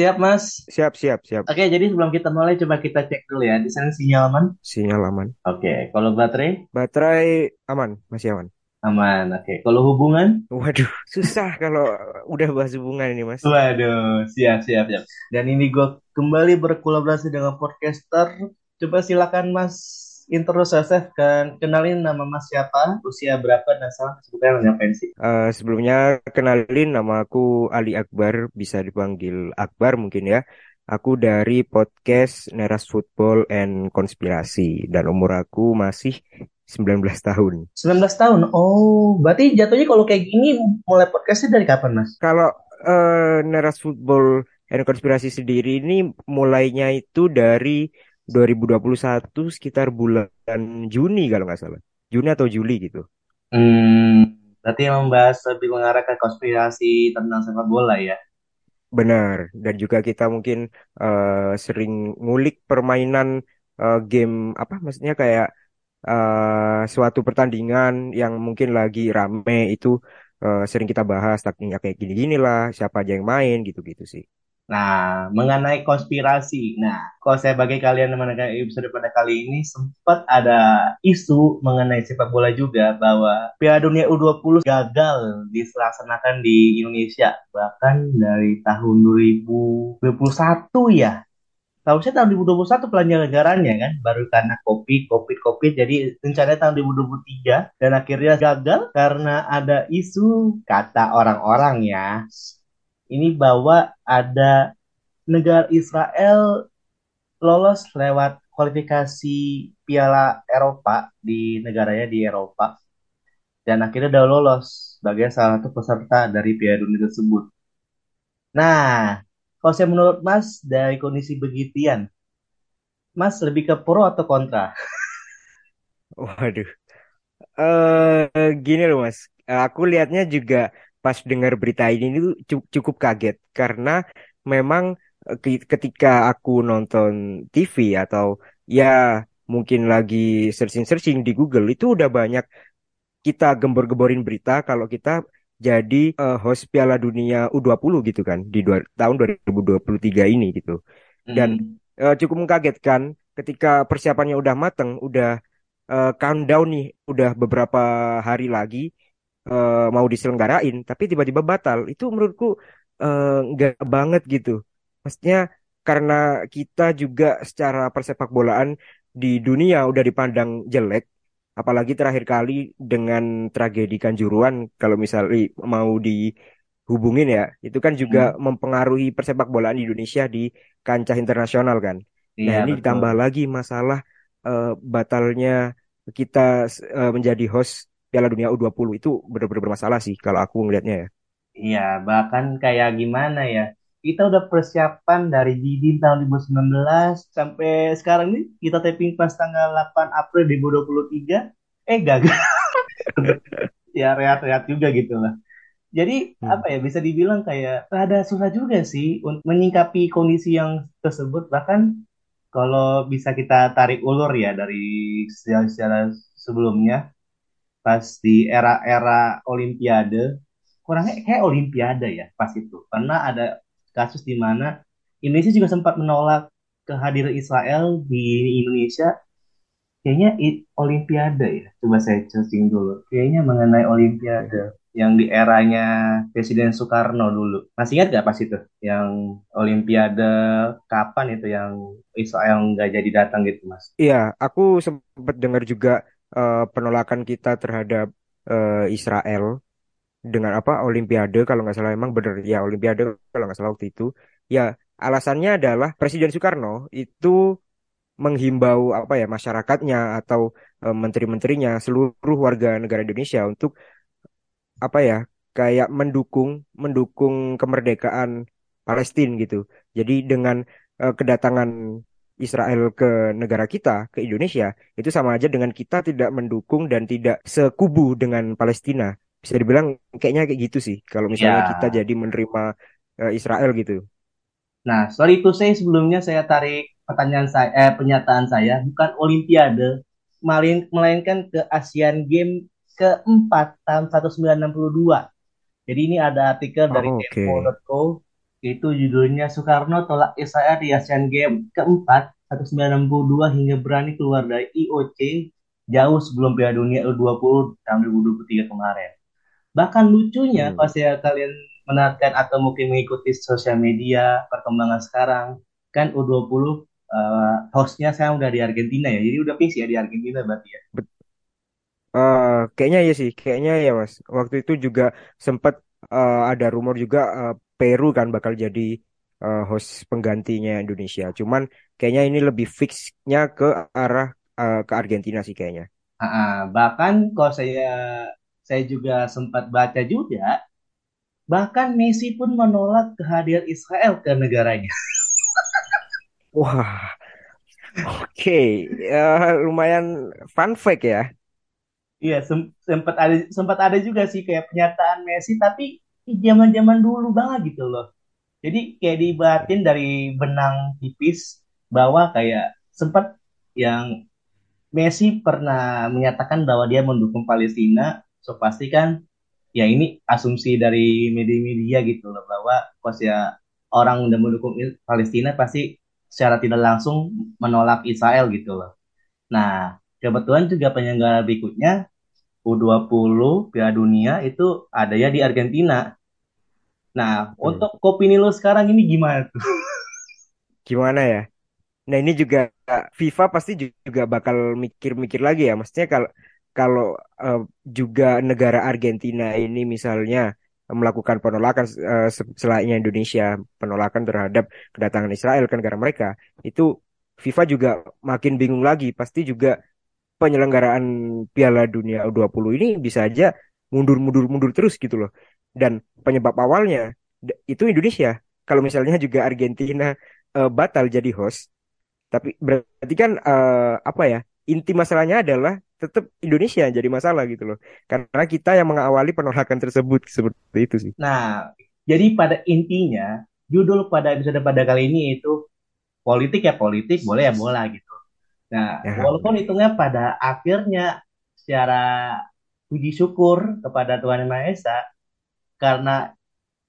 siap Mas. Siap, siap, siap. Oke, jadi sebelum kita mulai coba kita cek dulu ya. Di sana sinyal aman? Sinyal aman. Oke, kalau baterai Baterai aman, masih aman. aman. Oke, kalau hubungan? Waduh, susah kalau udah bahas hubungan ini, Mas. Waduh, siap, siap, siap. Dan ini gue kembali berkolaborasi dengan podcaster. Coba silakan Mas intro yourself kan kenalin nama Mas siapa, usia berapa dan salah sebutnya ngapain sih? Eh, sebelumnya kenalin nama aku Ali Akbar, bisa dipanggil Akbar mungkin ya. Aku dari podcast Neras Football and Konspirasi dan umur aku masih 19 tahun. 19 tahun. Oh, berarti jatuhnya kalau kayak gini mulai podcastnya dari kapan, Mas? Kalau eh, Neras Football and Konspirasi sendiri ini mulainya itu dari 2021 sekitar bulan Juni kalau nggak salah. Juni atau Juli gitu. Hmm, berarti yang membahas lebih mengarah ke konspirasi tentang sepak bola ya. Benar. Dan juga kita mungkin eh, sering ngulik permainan eh, game apa maksudnya kayak eh, suatu pertandingan yang mungkin lagi rame itu eh, sering kita bahas taktiknya kayak gini-gini lah, siapa aja yang main gitu-gitu sih. Nah, mengenai konspirasi. Nah, kalau saya bagi kalian mengenai episode pada kali ini sempat ada isu mengenai sepak bola juga bahwa Piala Dunia U20 gagal dilaksanakan di Indonesia bahkan dari tahun 2021 ya. Tahu saya tahun 2021 penyelenggarannya kan baru karena covid covid covid jadi rencananya tahun 2023 dan akhirnya gagal karena ada isu kata orang-orang ya ini bahwa ada negara Israel lolos lewat kualifikasi Piala Eropa di negaranya di Eropa dan akhirnya udah lolos sebagai salah satu peserta dari Piala Dunia tersebut. Nah, kalau saya menurut Mas dari kondisi begitian, Mas lebih ke pro atau kontra? Waduh. Eh gini loh Mas. Aku lihatnya juga pas dengar berita ini cu- cukup kaget karena memang eh, ketika aku nonton TV atau ya mungkin lagi searching-searching di Google itu udah banyak kita gembor-gemborin berita kalau kita jadi eh, host Piala Dunia U20 gitu kan di dua, tahun 2023 ini gitu. Dan Hmm. eh, cukup mengagetkan ketika persiapannya udah mateng, udah eh, countdown nih, udah beberapa hari lagi eh, mau diselenggarain, tapi tiba-tiba batal. Itu menurutku eh, nggak banget gitu. Maksudnya karena kita juga secara persepak bolaan di dunia udah dipandang jelek, apalagi terakhir kali dengan tragedi Kanjuruhan, kalau misalnya mau dihubungin ya, itu kan juga Hmm. mempengaruhi persepak bolaan di Indonesia di kancah internasional kan. Nah Iya ini betul. ditambah lagi masalah eh, batalnya kita eh, menjadi host Piala Dunia U20 itu benar-benar bermasalah sih kalau aku ngelihatnya ya. Iya, bahkan kayak gimana ya? Kita udah persiapan dari Didin tahun 2019 sampai sekarang nih kita taping pas tanggal 8 April 2023. Eh gagal. Ya rehat-rehat juga gitu lah. Jadi Hmm. apa ya bisa dibilang kayak rada susah juga sih untuk menyikapi kondisi yang tersebut. Bahkan kalau bisa kita tarik ulur ya dari sejarah-sejarah sebelumnya pas di era-era Olimpiade. Kurangnya kayak Olimpiade ya pas itu. Karena ada kasus di mana Indonesia juga sempat menolak kehadiran Israel di Indonesia. Kayaknya Olimpiade ya. Coba saya searching dulu. Kayaknya mengenai Olimpiade yang di eranya Presiden Soekarno dulu. Masih ingat gak pas itu? Yang Olimpiade kapan itu yang Israel nggak jadi datang gitu mas? Iya, aku sempat dengar juga eh, penolakan kita terhadap eh, Israel dengan apa Olimpiade kalau nggak salah emang bener ya Olimpiade kalau nggak salah waktu itu ya alasannya adalah Presiden Soekarno itu menghimbau apa ya masyarakatnya atau eh, menteri-menterinya seluruh warga negara Indonesia untuk apa ya kayak mendukung mendukung kemerdekaan Palestina gitu. Jadi dengan eh, kedatangan Israel ke negara kita ke Indonesia itu sama aja dengan kita tidak mendukung dan tidak sekubu dengan Palestina. Bisa dibilang kayaknya kayak gitu sih kalau ya misalnya kita jadi menerima eh, Israel gitu. Nah, sorry itu saya sebelumnya saya tarik pertanyaan saya, eh, pernyataan saya bukan Olimpiade, melainkan ke Asian Games keempat tahun 1962. Jadi ini ada artikel dari Oh, oke. tempo.co. Itu judulnya Soekarno tolak Israel di Asian Games keempat 1962 hingga berani keluar dari IOC jauh sebelum Piala Dunia U20 tahun 2023 kemarin. Bahkan lucunya Hmm. pas ya kalian menarikan atau mungkin mengikuti sosial media perkembangan sekarang kan U20 eh, hostnya saya udah di Argentina ya. Jadi udah fix ya di Argentina berarti ya. Eh, kayaknya ya sih, kayaknya ya Mas. Waktu itu juga sempat eh, ada rumor juga eh, Peru kan bakal jadi eh, host penggantinya Indonesia. Cuman kayaknya ini lebih fixnya ke arah eh, ke Argentina sih kayaknya. Ah. bahkan kalau saya saya juga sempat baca juga, bahkan Messi pun menolak kehadiran Israel ke negaranya. Wah, oke, Eh, lumayan fun fact ya. Iya, sem- sempat ada sempat ada juga sih kayak pernyataan Messi tapi di zaman-zaman dulu banget gitu loh. Jadi kayak dibatin dari benang tipis bahwa kayak sempat yang Messi pernah menyatakan bahwa dia mendukung Palestina. So pasti kan ya ini asumsi dari media-media gitu loh bahwa pas ya orang udah mendukung Palestina pasti secara tidak langsung menolak Israel gitu loh. Nah, kebetulan juga penyelenggara berikutnya U20 Piala Dunia itu ada ya di Argentina. Nah, Hmm. untuk opini lo sekarang ini gimana tuh? Gimana ya? Nah ini juga FIFA pasti ju- juga bakal mikir-mikir lagi ya. Maksudnya kalau kalau eh, juga negara Argentina ini misalnya melakukan penolakan se- selainnya Indonesia penolakan terhadap kedatangan Israel ke negara mereka, itu FIFA juga makin bingung lagi. Pasti juga penyelenggaraan Piala Dunia U20 ini bisa aja mundur-mundur-mundur terus gitu loh. Dan penyebab awalnya itu Indonesia. Kalau misalnya juga Argentina eh, batal jadi host tapi berarti kan eh, apa ya? Inti masalahnya adalah tetap Indonesia jadi masalah gitu loh. Karena kita yang mengawali penolakan tersebut seperti itu sih. Nah, jadi pada intinya judul pada episode pada kali ini itu politik ya politik, boleh ya bola gitu. Nah, Ya, walaupun benar. hitungnya pada akhirnya secara puji syukur kepada Tuhan Yang Maha Esa karena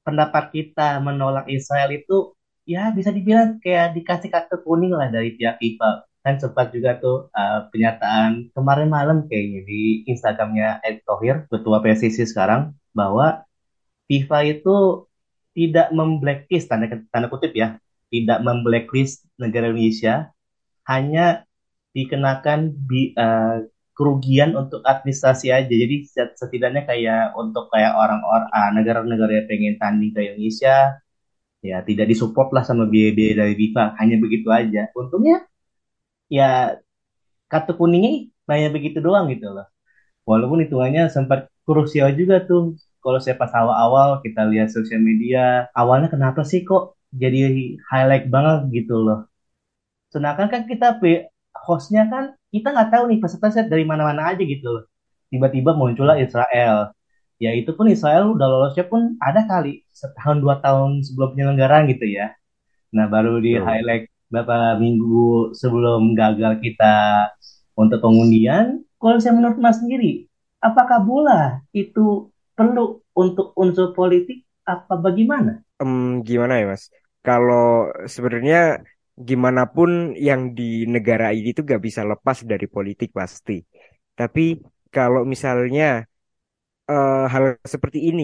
pendapat kita menolak Israel itu ya bisa dibilang kayak dikasih kartu kuning lah dari pihak FIFA. Kan sempat juga tuh uh, pernyataan kemarin malam kayaknya di Instagramnya Erick Thohir, ketua PSSI sekarang, bahwa FIFA itu tidak memblacklist tanda, tanda kutip ya, tidak memblacklist negara Indonesia, hanya dikenakan bi, uh, kerugian untuk administrasi aja. Jadi setidaknya kayak untuk kayak orang-orang ah, negara-negara yang pengen tanding ke Indonesia ya tidak disupport lah sama biaya-biaya dari FIFA. Hanya begitu aja. Untungnya ya kartu kuningnya hanya begitu doang gitu loh. Walaupun hitungannya sempat krusial juga tuh. Kalau saya pas awal-awal kita lihat sosial media, awalnya kenapa sih kok jadi highlight banget gitu loh. Sedangkan kan kita hostnya kan kita nggak tahu nih peserta dari mana-mana aja gitu loh. Tiba-tiba muncullah. Israel. Ya itu pun Israel udah lolosnya pun ada kali setahun dua tahun sebelum penyelenggaraan gitu ya. Nah baru di highlight beberapa minggu sebelum gagal kita untuk pengundian. Kalau saya menurut Mas sendiri, apakah bola itu perlu untuk unsur politik apa bagaimana? Em, gimana ya Mas? Kalau sebenarnya gimana pun yang di negara ini tuh gak bisa lepas dari politik pasti. Tapi kalau misalnya eh, hal seperti ini,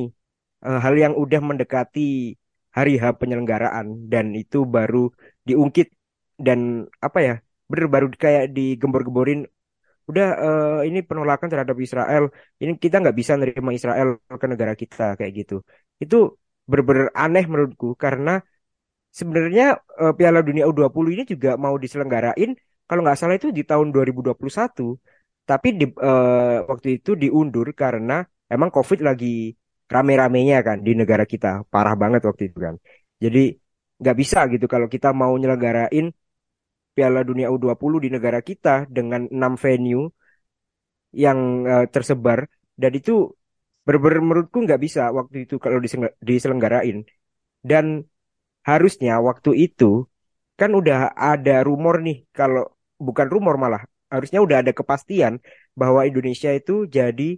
eh, hal yang udah mendekati hari H penyelenggaraan dan itu baru diungkit dan apa ya, bener baru kayak digembor-gemborin, udah eh, ini penolakan terhadap Israel, ini kita nggak bisa nerima Israel ke negara kita kayak gitu. Itu bener-bener aneh menurutku karena sebenarnya eh, Piala Dunia U20 ini juga mau diselenggarain kalau nggak salah itu di tahun 2021 tapi di, eh, waktu itu diundur karena emang COVID lagi rame-ramenya kan di negara kita. Parah banget waktu itu kan. Jadi nggak bisa gitu kalau kita mau nyelenggarain Piala Dunia U20 di negara kita dengan enam venue yang eh, tersebar. Dan itu bener-bener menurutku nggak bisa waktu itu kalau diselenggarain. Dan harusnya waktu itu kan udah ada rumor nih kalau bukan rumor malah harusnya udah ada kepastian bahwa Indonesia itu jadi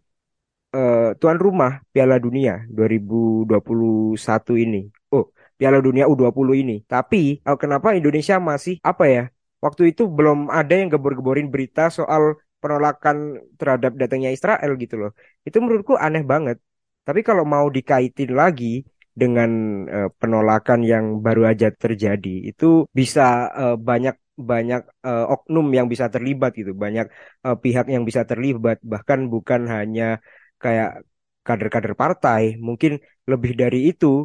eh, tuan rumah Piala Dunia 2021 ini. Oh, Piala Dunia U20 ini. Tapi uh, kenapa Indonesia masih apa ya? Waktu itu belum ada yang gebor-geborin berita soal penolakan terhadap datangnya Israel gitu loh. Itu menurutku aneh banget. Tapi kalau mau dikaitin lagi dengan uh, penolakan yang baru aja terjadi, itu bisa uh, banyak banyak uh, oknum yang bisa terlibat gitu, banyak uh, pihak yang bisa terlibat, bahkan bukan hanya kayak kader-kader partai, mungkin lebih dari itu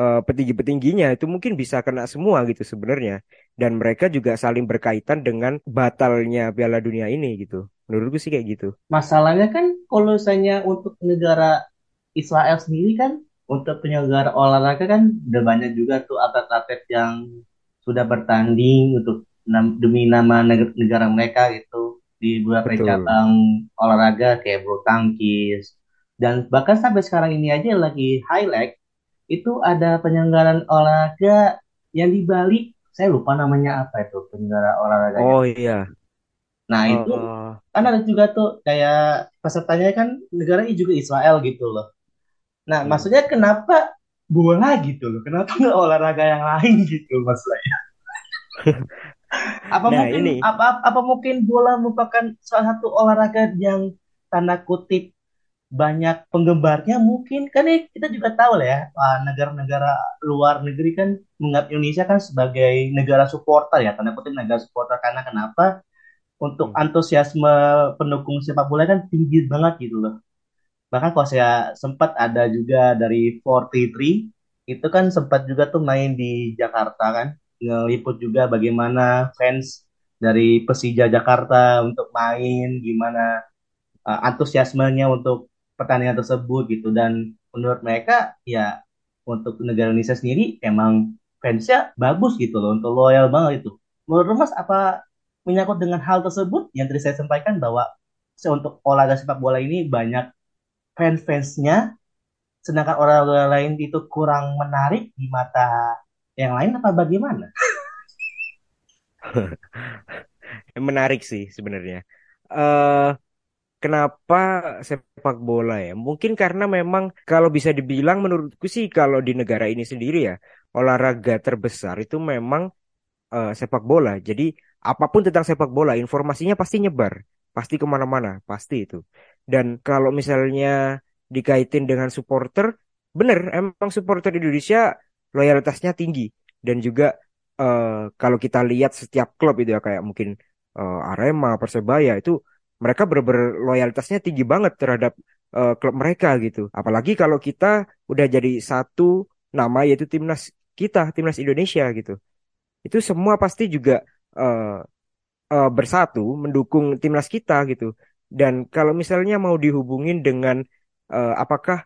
uh, petinggi-petingginya itu mungkin bisa kena semua gitu sebenarnya, dan mereka juga saling berkaitan dengan batalnya Piala Dunia ini gitu. Menurutku sih kayak gitu. Masalahnya kan kalau misalnya untuk negara Israel sendiri kan untuk penyelenggara olahraga kan udah banyak juga tuh atlet-atlet yang sudah bertanding untuk demi nama negara mereka gitu. Di beberapa Betul. cabang olahraga kayak bulu tangkis. Dan bahkan sampai sekarang ini aja lagi highlight itu ada penyelenggaraan olahraga yang di Bali. Saya lupa namanya apa itu penyelenggara olahraganya Oh iya. nah itu Uh, kan ada juga tuh kayak pesertanya kan negaranya juga Israel gitu loh nah hmm. maksudnya kenapa bola gitu loh? Kenapa nggak olahraga yang lain gitu maksudnya apa Nah mungkin ini. apa apa mungkin bola merupakan salah satu olahraga yang tanda kutip banyak penggemarnya? Mungkin. Kan ini kita juga tahu lah ya negara-negara luar negeri kan menganggap Indonesia kan sebagai negara supporter ya tanda kutip negara supporter. Karena kenapa? Untuk Hmm. antusiasme pendukung sepak bola kan tinggi banget gitu loh bahkan kalau saya sempat ada juga dari 43 itu kan sempat juga tuh main di Jakarta kan. Ngeliput juga bagaimana fans dari Persija Jakarta untuk main gimana uh, antusiasmenya untuk pertandingan tersebut gitu. Dan menurut mereka ya untuk negara Indonesia sendiri emang fansnya bagus gitu loh untuk loyal banget itu. Menurut Mas apa menyangkut dengan hal tersebut? Yang tadi saya sampaikan bahwa untuk olahraga sepak bola ini banyak fans-fansnya sedangkan olahraga lain itu kurang menarik di mata yang lain apa bagaimana? Menarik sih sebenarnya. Eh kenapa sepak bola ya? Mungkin karena memang kalau bisa dibilang menurutku sih kalau di negara ini sendiri ya olahraga terbesar itu memang eh, sepak bola. Jadi apa pun tentang sepak bola informasinya pasti nyebar, pasti ke mana-mana, pasti itu. Dan kalau misalnya dikaitin dengan supporter, bener emang supporter Indonesia loyalitasnya tinggi dan juga eh, kalau kita lihat setiap klub itu ya kayak mungkin eh, Arema, Persebaya itu mereka bener-bener loyalitasnya tinggi banget terhadap eh, klub mereka gitu. Apalagi kalau kita udah jadi satu nama yaitu timnas kita, timnas Indonesia gitu. Itu semua pasti juga eh, eh, bersatu mendukung timnas kita gitu. Dan kalau misalnya mau dihubungin dengan eh, apakah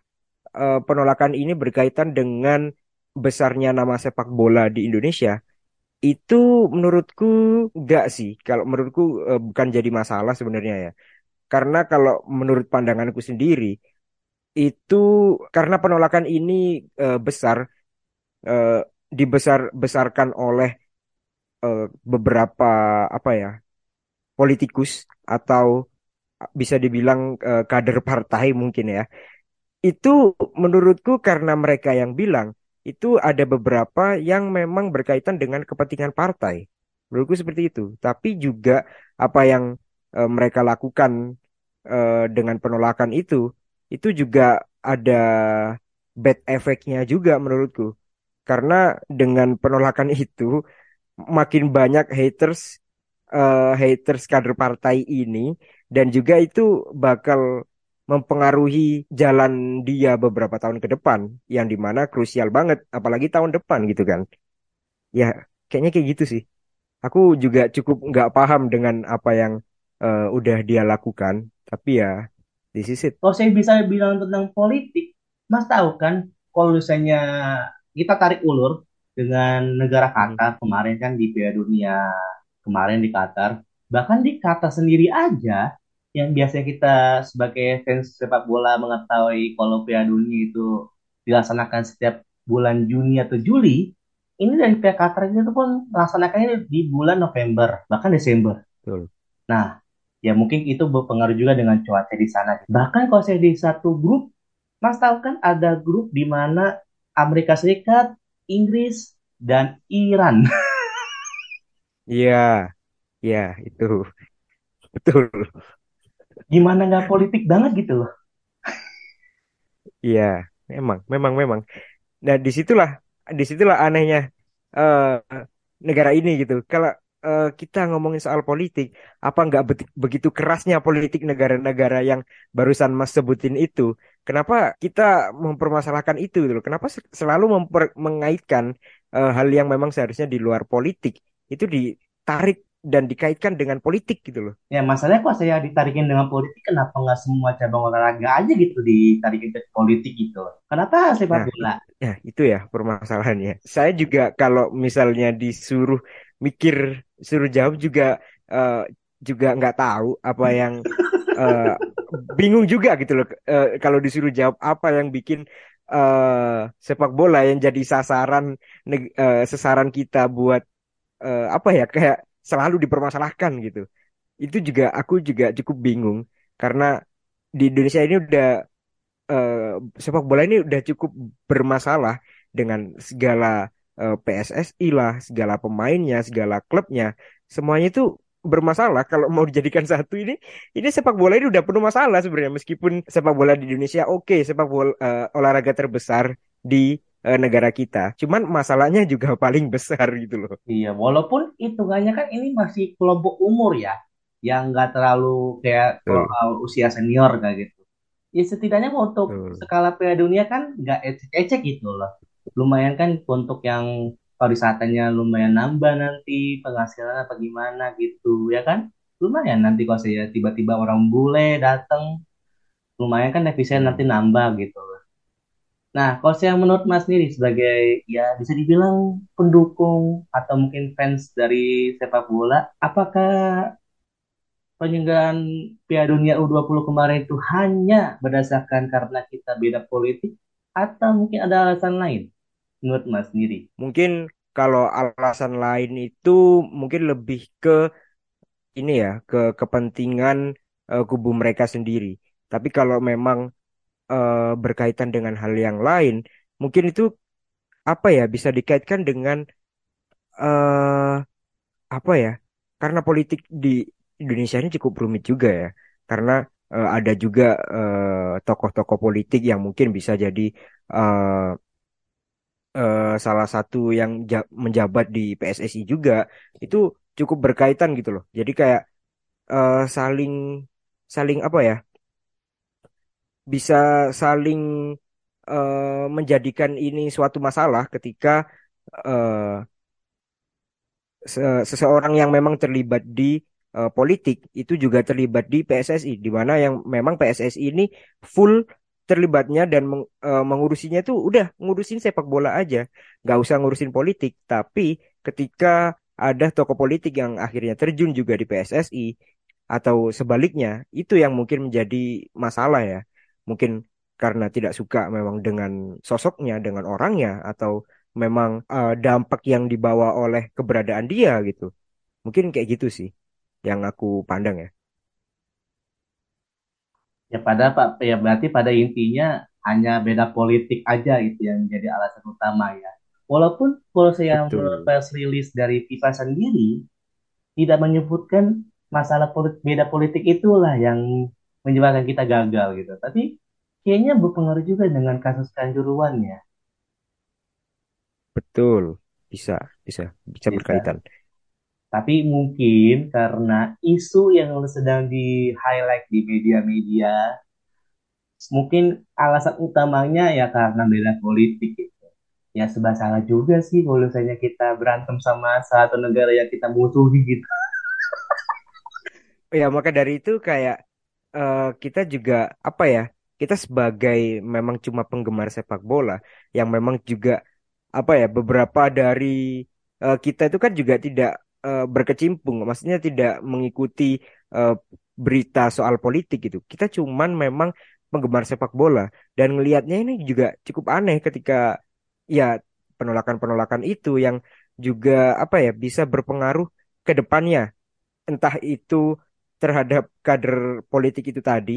eh, penolakan ini berkaitan dengan besarnya nama sepak bola di Indonesia, itu menurutku enggak sih. Kalau menurutku eh, bukan jadi masalah sebenarnya ya. Karena kalau menurut pandanganku sendiri, itu karena penolakan ini eh, besar, eh, dibesar besarkan oleh eh, beberapa apa ya politikus atau bisa dibilang eh, kader partai mungkin ya. Itu menurutku karena mereka yang bilang itu ada beberapa yang memang berkaitan dengan kepentingan partai. Menurutku seperti itu. Tapi juga apa yang eh, mereka lakukan eh, dengan penolakan itu, itu juga ada bad efeknya juga menurutku. Karena dengan penolakan itu makin banyak haters eh, haters kader partai ini dan juga itu bakal mempengaruhi jalan dia beberapa tahun ke depan yang di mana krusial banget apalagi tahun depan gitu kan. Ya kayaknya kayak gitu sih. Aku juga cukup nggak paham dengan apa yang eh, udah dia lakukan tapi ya this is it. Kalau saya bisa bilang tentang politik, Mas tahu kan kalau misalnya kita tarik ulur dengan negara Mhm. Qatar kemarin kan di Piala Dunia kemarin di Qatar, bahkan di Qatar sendiri aja yang biasanya kita sebagai fans sepak bola mengetahui kalau Piala Dunia itu dilaksanakan setiap bulan Juni atau Juli, ini dari pihak Qatar itu pun melaksanakannya di bulan November bahkan Desember. Betul. Nah, ya mungkin itu berpengaruh juga dengan cuaca di sana. Bahkan kalau saya di satu grup, Mas tahu kan ada grup di mana Amerika Serikat Inggris dan Iran. Iya, iya itu betul. Gimana nggak politik banget gitu loh. Iya, memang, memang, memang. Nah, di situlah, di situlah anehnya eh, negara ini gitu. Kalau eh, kita ngomongin soal politik, apa nggak bet- begitu kerasnya politik negara-negara yang barusan Mas sebutin itu? Kenapa kita mempermasalahkan itu gitu? Kenapa se- selalu mengaitkan eh, hal yang memang seharusnya di luar politik itu ditarik dan dikaitkan dengan politik gitu loh? Ya masalahnya kok saya ditarikin dengan politik, kenapa nggak semua cabang olahraga aja gitu ditarikin ke politik gitu. Kenapa sepak Nah, bola? ya itu ya permasalahannya. Saya juga kalau misalnya disuruh mikir, suruh jawab juga eh, juga nggak tahu apa yang eh, bingung juga gitu loh. Eh, kalau disuruh jawab apa yang bikin eh, sepak bola yang jadi sasaran eh, sasaran kita buat eh, apa ya kayak selalu dipermasalahkan gitu. Itu juga aku juga cukup bingung karena di Indonesia ini udah eh, sepak bola ini udah cukup bermasalah dengan segala eh, PSSI lah, segala pemainnya, segala klubnya, semuanya itu bermasalah. Kalau mau dijadikan satu ini, ini sepak bola ini udah penuh masalah sebenarnya. Meskipun sepak bola di Indonesia oke, sepak bola eh, olahraga terbesar di eh, negara kita, cuman masalahnya juga paling besar gitu loh. Iya, walaupun hitungannya kan ini masih kelompok umur ya, yang nggak terlalu kayak uh, usia senior kayak gitu. Ya setidaknya untuk betul, skala Piala Dunia kan nggak ecek-ecek gitu loh. Lumayan kan untuk yang pariwisatanya lumayan nambah nanti penghasilan apa gimana gitu ya kan? Lumayan nanti kalau saya tiba-tiba orang bule datang, lumayan kan efisien nanti nambah gitu. Nah, kalau saya menurut Mas sendiri sebagai ya bisa dibilang pendukung atau mungkin fans dari sepak bola, apakah penyelenggaraan Piala Dunia U20 kemarin itu hanya berdasarkan karena kita beda politik atau mungkin ada alasan lain menurut Mas sendiri? Mungkin kalau alasan lain itu mungkin lebih ke ini ya ke kepentingan eh, kubu mereka sendiri. Tapi kalau memang eh, berkaitan dengan hal yang lain, mungkin itu apa ya bisa dikaitkan dengan eh apa ya? Karena politik di Indonesia ini cukup rumit juga ya. Karena eh, ada juga tokoh-tokoh politik yang mungkin bisa jadi salah satu yang ja- menjabat di PSSI juga itu cukup berkaitan gitu loh. Jadi kayak saling saling apa ya? Bisa saling eh, menjadikan ini suatu masalah ketika eh, se- seseorang yang memang terlibat di eh, politik itu juga terlibat di PSSI, di mana yang memang PSSI ini full terlibatnya dan meng- eh, mengurusinya itu udah ngurusin sepak bola aja, nggak usah ngurusin politik. Tapi ketika ada tokoh politik yang akhirnya terjun juga di PSSI atau sebaliknya, itu yang mungkin menjadi masalah ya. Mungkin karena tidak suka memang dengan sosoknya, dengan orangnya, atau memang eh, dampak yang dibawa oleh keberadaan dia gitu. Mungkin kayak gitu sih yang aku pandang ya. Ya pada Pak, ya berarti pada intinya hanya beda politik aja itu yang menjadi alasan utama ya. Walaupun kalau saya menurut press release dari FIFA sendiri tidak menyebutkan masalah polit- beda politik itulah yang menyebabkan kita gagal gitu. Tapi kayaknya berpengaruh juga dengan kasus Kanjuruhan ya. Betul. Bisa, bisa, bisa Bisa. berkaitan. Tapi mungkin karena isu yang sedang di highlight di media-media, mungkin alasan utamanya ya karena beda politik gitu. Ya sebab salah juga sih kalau misalnya kita berantem sama satu negara yang kita musuhi gitu. Ya, maka dari itu kayak eh, kita juga apa ya? Kita sebagai memang cuma penggemar sepak bola yang memang juga apa ya? Beberapa dari eh, kita itu kan juga tidak eh, berkecimpung, maksudnya tidak mengikuti eh, berita soal politik gitu. Kita cuman memang penggemar sepak bola dan ngelihatnya ini juga cukup aneh ketika ya penolakan-penolakan itu yang juga apa ya bisa berpengaruh ke depannya entah itu terhadap kader politik itu tadi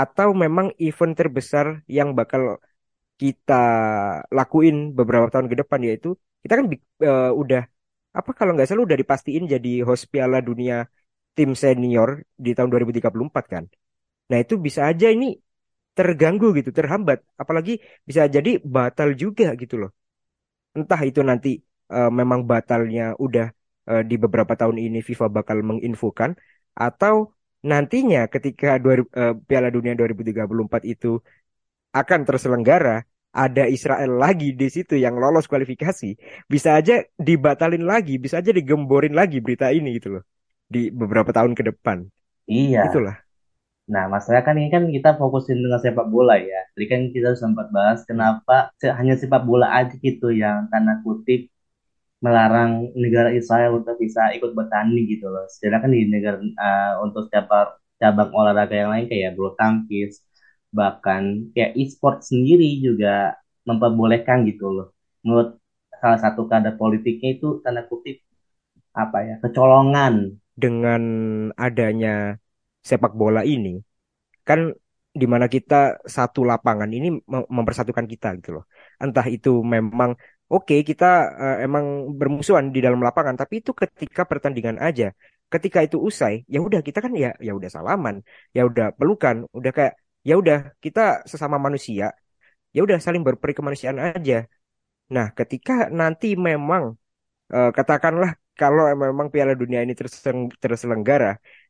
atau memang event terbesar yang bakal kita lakuin beberapa tahun ke depan yaitu kita kan eh, udah apa kalau nggak salah udah dipastiin jadi host Piala Dunia tim senior di tahun 2034 kan. Nah, itu bisa aja ini terganggu gitu, terhambat. Apalagi bisa jadi batal juga gitu loh. Entah itu nanti eh, memang batalnya udah eh, di beberapa tahun ini FIFA bakal menginfokan atau nantinya ketika 2000 eh, Piala Dunia 2034 itu akan terselenggara, ada Israel lagi di situ yang lolos kualifikasi, bisa aja dibatalin lagi, bisa aja digemborin lagi berita ini gitu loh di beberapa tahun ke depan. Iya. Itulah. Nah, masalah kan ini kan kita fokusin dengan sepak bola ya. Tadi kan kita sempat bahas kenapa hanya sepak bola aja gitu yang tanda kutip melarang negara Israel untuk bisa ikut bertanding gitu loh. Sedangkan di negara eh, untuk cabang cabang olahraga yang lain kayak bulu tangkis, bahkan kayak e-sport sendiri juga memperbolehkan gitu loh. Menurut salah satu kadar politiknya itu tanda kutip apa ya kecolongan. Dengan adanya sepak bola ini, kan di mana kita satu lapangan ini mem- mempersatukan kita gitu loh. Entah itu memang oke kita eh, emang bermusuhan di dalam lapangan, tapi itu ketika pertandingan aja. Ketika itu usai, ya udah kita kan ya ya udah salaman, ya udah pelukan, udah kayak ya udah kita sesama manusia, ya udah saling berperi kemanusiaan aja. Nah, ketika nanti memang eh, katakanlah kalau memang Piala Dunia ini terselenggara,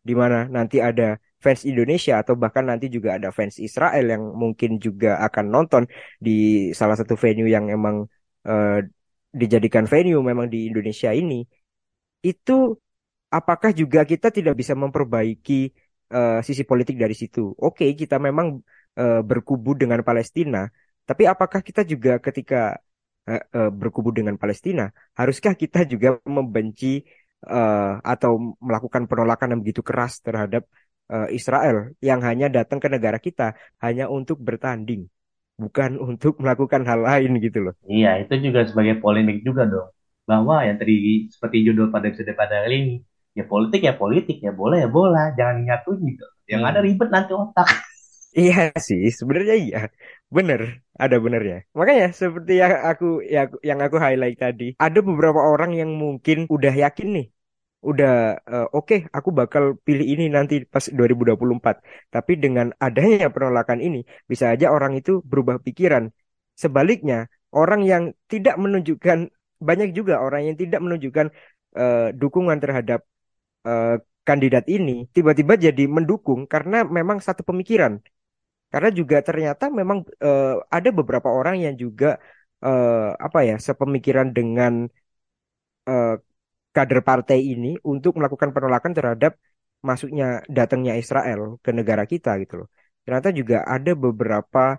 di mana nanti ada fans Indonesia atau bahkan nanti juga ada fans Israel yang mungkin juga akan nonton di salah satu venue yang emang eh, dijadikan venue memang di Indonesia ini, itu apakah juga kita tidak bisa memperbaiki eh, sisi politik dari situ? Oke, kita memang eh, berkubu dengan Palestina, tapi apakah kita juga ketika eh, eh, berkubu dengan Palestina, haruskah kita juga membenci eh, atau melakukan penolakan yang begitu keras terhadap Israel yang hanya datang ke negara kita hanya untuk bertanding, bukan untuk melakukan hal lain gitu loh. Iya, itu juga sebagai polemik juga dong. Bahwa yang tadi seperti judul pada episode pada kali ini, ya politik ya politik, ya bola ya bola, jangan nyatuin gitu. Yang ada Hmm. ribet nanti otak. Iya sih, sebenarnya iya, bener, ada benernya. Makanya seperti yang aku ya yang aku highlight tadi, ada beberapa orang yang mungkin udah yakin nih, udah eh, oke, aku bakal pilih ini nanti pas 2024. Tapi dengan adanya penolakan ini, bisa aja orang itu berubah pikiran. Sebaliknya, orang yang tidak menunjukkan banyak juga orang yang tidak menunjukkan eh, dukungan terhadap eh, kandidat ini, tiba-tiba jadi mendukung karena memang satu pemikiran. Karena juga ternyata memang eh, ada beberapa orang yang juga eh, apa ya sepemikiran dengan eh, kader partai ini untuk melakukan penolakan terhadap masuknya datangnya Israel ke negara kita gitu loh. Ternyata juga ada beberapa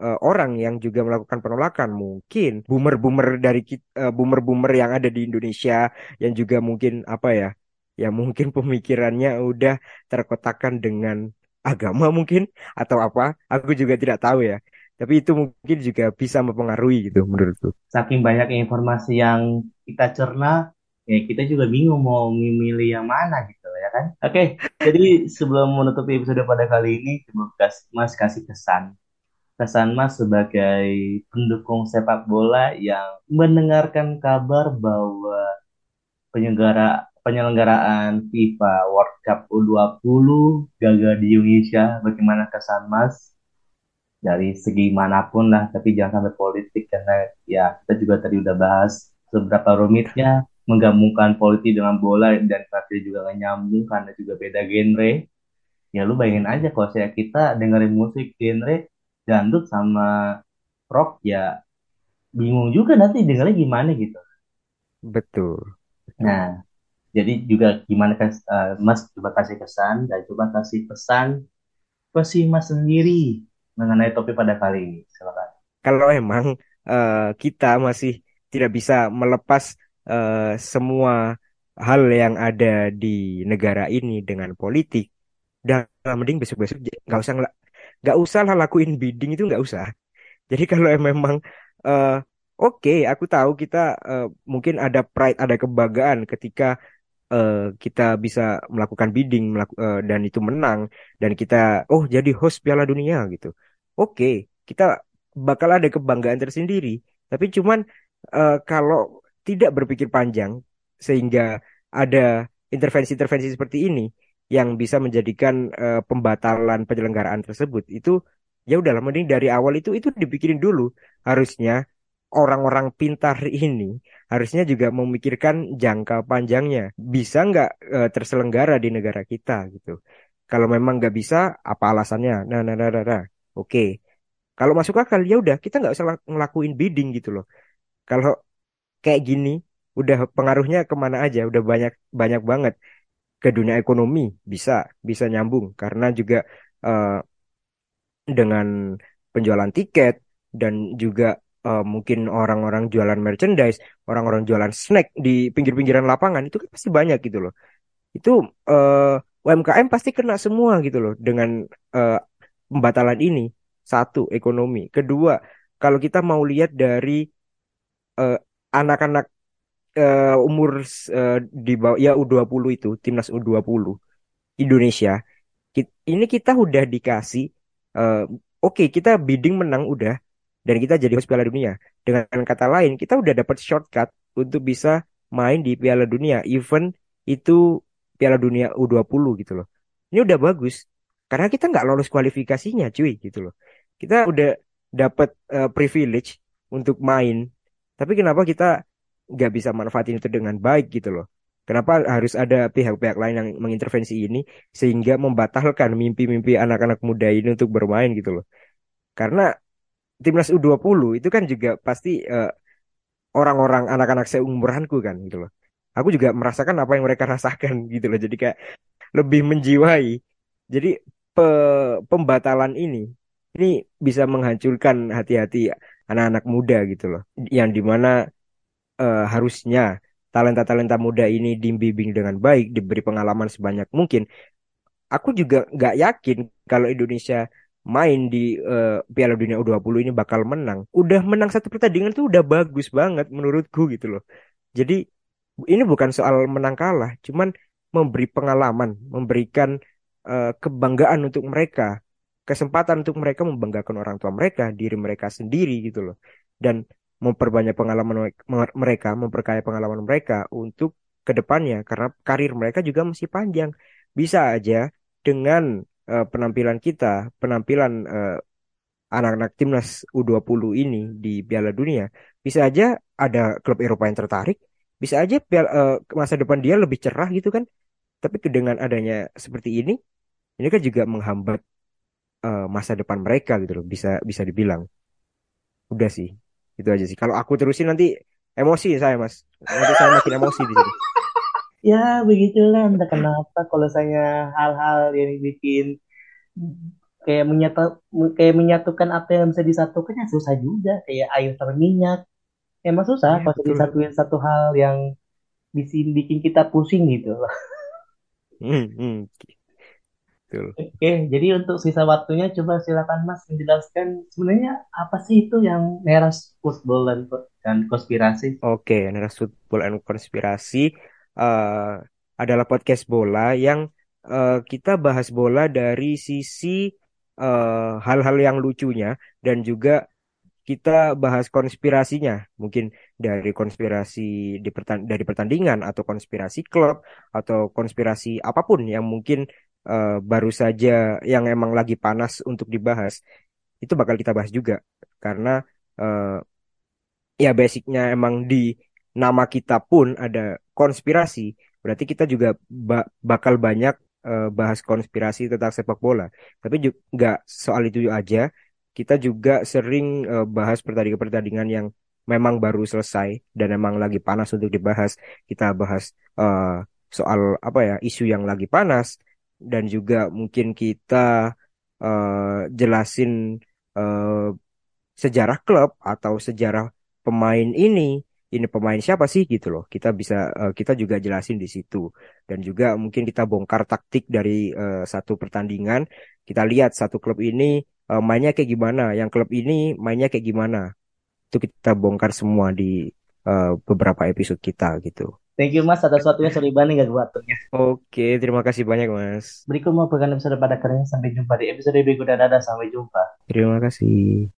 eh, orang yang juga melakukan penolakan. Mungkin boomer-boomer dari eh, boomer-boomer yang ada di Indonesia yang juga mungkin apa ya, ya mungkin pemikirannya udah terkotakkan dengan agama mungkin atau apa. Aku juga tidak tahu ya. Tapi itu mungkin juga bisa mempengaruhi gitu menurutku. Saking banyaknya informasi yang kita cerna, ya kita juga bingung mau memilih yang mana gitu ya kan. Oke, jadi sebelum menutupi episode pada kali ini, coba Mas kasih kesan. Kesan Mas sebagai pendukung sepak bola yang mendengarkan kabar bahwa penyelenggara penyelenggaraan FIFA World Cup U20 gagal di Indonesia. Bagaimana kesan Mas dari segi mana pun lah, tapi jangan sampai politik karena ya kita juga tadi udah bahas seberapa rumitnya menggabungkan politik dengan bola dan pasti juga gak nyambung karena juga beda genre. Ya lu bayangin aja kalau saya kita dengerin musik genre dangdut sama rock ya bingung juga nanti dengernya gimana gitu. Betul. Nah, jadi juga gimana kan eh, Mas coba kasih kesan dan coba kasih pesan si Mas sendiri mengenai topik pada kali ini. Silakan. Kalau emang eh, kita masih tidak bisa melepas eh, semua hal yang ada di negara ini dengan politik, dan mending besok-besok nggak usah nggak usah lah lakuin bidding itu nggak usah. Jadi kalau em- memang eh, oke, aku tahu kita eh, mungkin ada pride, ada kebanggaan ketika eh, kita bisa melakukan bidding melaku- eh, dan itu menang dan kita oh jadi host Piala Dunia gitu. Oke, kita bakal ada kebanggaan tersendiri. Tapi cuman uh, kalau tidak berpikir panjang sehingga ada intervensi-intervensi seperti ini yang bisa menjadikan uh, pembatalan penyelenggaraan tersebut. Itu ya udahlah mending dari awal itu itu dipikirin dulu. Harusnya orang-orang pintar ini harusnya juga memikirkan jangka panjangnya. Bisa nggak uh, terselenggara di negara kita gitu. Kalau memang nggak bisa apa alasannya? Nah nah nah nah, nah. oke. Kalau masuk akal ya udah kita nggak usah ngelakuin bidding gitu loh. Kalau kayak gini udah pengaruhnya ke mana aja udah banyak banyak banget ke dunia ekonomi bisa bisa nyambung karena juga uh, dengan penjualan tiket dan juga uh, mungkin orang-orang jualan merchandise, orang-orang jualan snack di pinggir-pinggiran lapangan itu kan pasti banyak gitu loh. Itu uh, eh, UMKM pasti kena semua gitu loh dengan uh, pembatalan ini. Satu, ekonomi. Kedua, kalau kita mau lihat dari anak-anak uh, umur uh, di bawah ya U20 itu, timnas U20 Indonesia, ini kita udah dikasih uh, oke okay, kita bidding menang udah dan kita jadi host Piala Dunia. Dengan kata lain, kita udah dapat shortcut untuk bisa main di Piala Dunia, even itu Piala Dunia U20 gitu loh. Ini udah bagus karena kita nggak lolos kualifikasinya, cuy gitu loh. Kita udah dapat uh, privilege untuk main, tapi kenapa kita nggak bisa manfaatin itu dengan baik gitu loh? Kenapa harus ada pihak-pihak lain yang mengintervensi ini sehingga membatalkan mimpi-mimpi anak-anak muda ini untuk bermain gitu loh. Karena timnas U20 itu kan juga pasti uh, orang-orang anak-anak seumuranku kan gitu loh. Aku juga merasakan apa yang mereka rasakan gitu loh. Jadi kayak lebih menjiwai. Jadi pe pembatalan ini ini bisa menghancurkan hati-hati anak-anak muda gitu loh. Yang di mana uh, harusnya talenta-talenta muda ini dibimbing dengan baik, diberi pengalaman sebanyak mungkin. Aku juga nggak yakin kalau Indonesia main di uh, Piala Dunia U20 ini bakal menang. Udah menang satu pertandingan tuh udah bagus banget menurutku gitu loh. Jadi ini bukan soal menang kalah, cuman memberi pengalaman, memberikan uh, kebanggaan untuk mereka, kesempatan untuk mereka membanggakan orang tua mereka, diri mereka sendiri gitu loh. Dan memperbanyak pengalaman mereka, memperkaya pengalaman mereka untuk ke depannya karena karir mereka juga masih panjang. Bisa aja dengan uh, penampilan kita, penampilan uh, anak-anak timnas U20 ini di Piala Dunia, bisa aja ada klub Eropa yang tertarik, bisa aja uh, masa depan dia lebih cerah gitu kan. Tapi dengan adanya seperti ini, ini kan juga menghambat uh, masa depan mereka gitu loh, bisa bisa dibilang. Udah sih, itu aja sih. Kalau aku terusin nanti emosi saya mas, nanti saya makin emosi di sini. Ya begitulah, entah kenapa kalau saya hal-hal yang bikin kayak menyatu kayak menyatukan apa yang bisa disatukan ya susah juga kayak air sama minyak emang susah ya, kalau disatuin satu hal yang bikin bikin kita pusing gitu loh. Hmm, hmm. Betul. Oke, jadi untuk sisa waktunya coba silakan Mas menjelaskan sebenarnya apa sih itu yang neras football dan, dan konspirasi? Oke, neras football dan konspirasi uh, adalah podcast bola yang uh, kita bahas bola dari sisi eh, hal-hal uh, yang lucunya dan juga kita bahas konspirasinya, mungkin dari konspirasi di pertan dari pertandingan atau konspirasi klub atau konspirasi apa pun yang mungkin uh, baru saja yang emang lagi panas untuk dibahas itu bakal kita bahas juga. Karena uh, ya basicnya emang di nama kita pun ada konspirasi. Berarti kita juga ba bakal banyak uh, bahas konspirasi tentang sepak bola. Tapi juga soal itu aja. Kita juga sering uh, bahas pertandingan-pertandingan yang memang baru selesai dan emang lagi panas untuk dibahas. Kita bahas uh, soal apa ya isu yang lagi panas dan juga mungkin kita uh, jelasin uh, sejarah klub atau sejarah pemain ini. Ini pemain siapa sih gitu loh. Kita bisa uh, kita juga jelasin di situ. Dan juga mungkin kita bongkar taktik dari uh, satu pertandingan. Kita lihat satu klub ini uh, mainnya kayak gimana. Yang klub ini mainnya kayak gimana. Itu kita bongkar semua di uh, beberapa episode kita gitu Thank you mas atas waktunya sorry banget gak waktunya. Oke terima kasih banyak mas. Berikut mau merupakan episode pada kalian sampai jumpa di episode berikutnya dadah sampai jumpa. Terima kasih.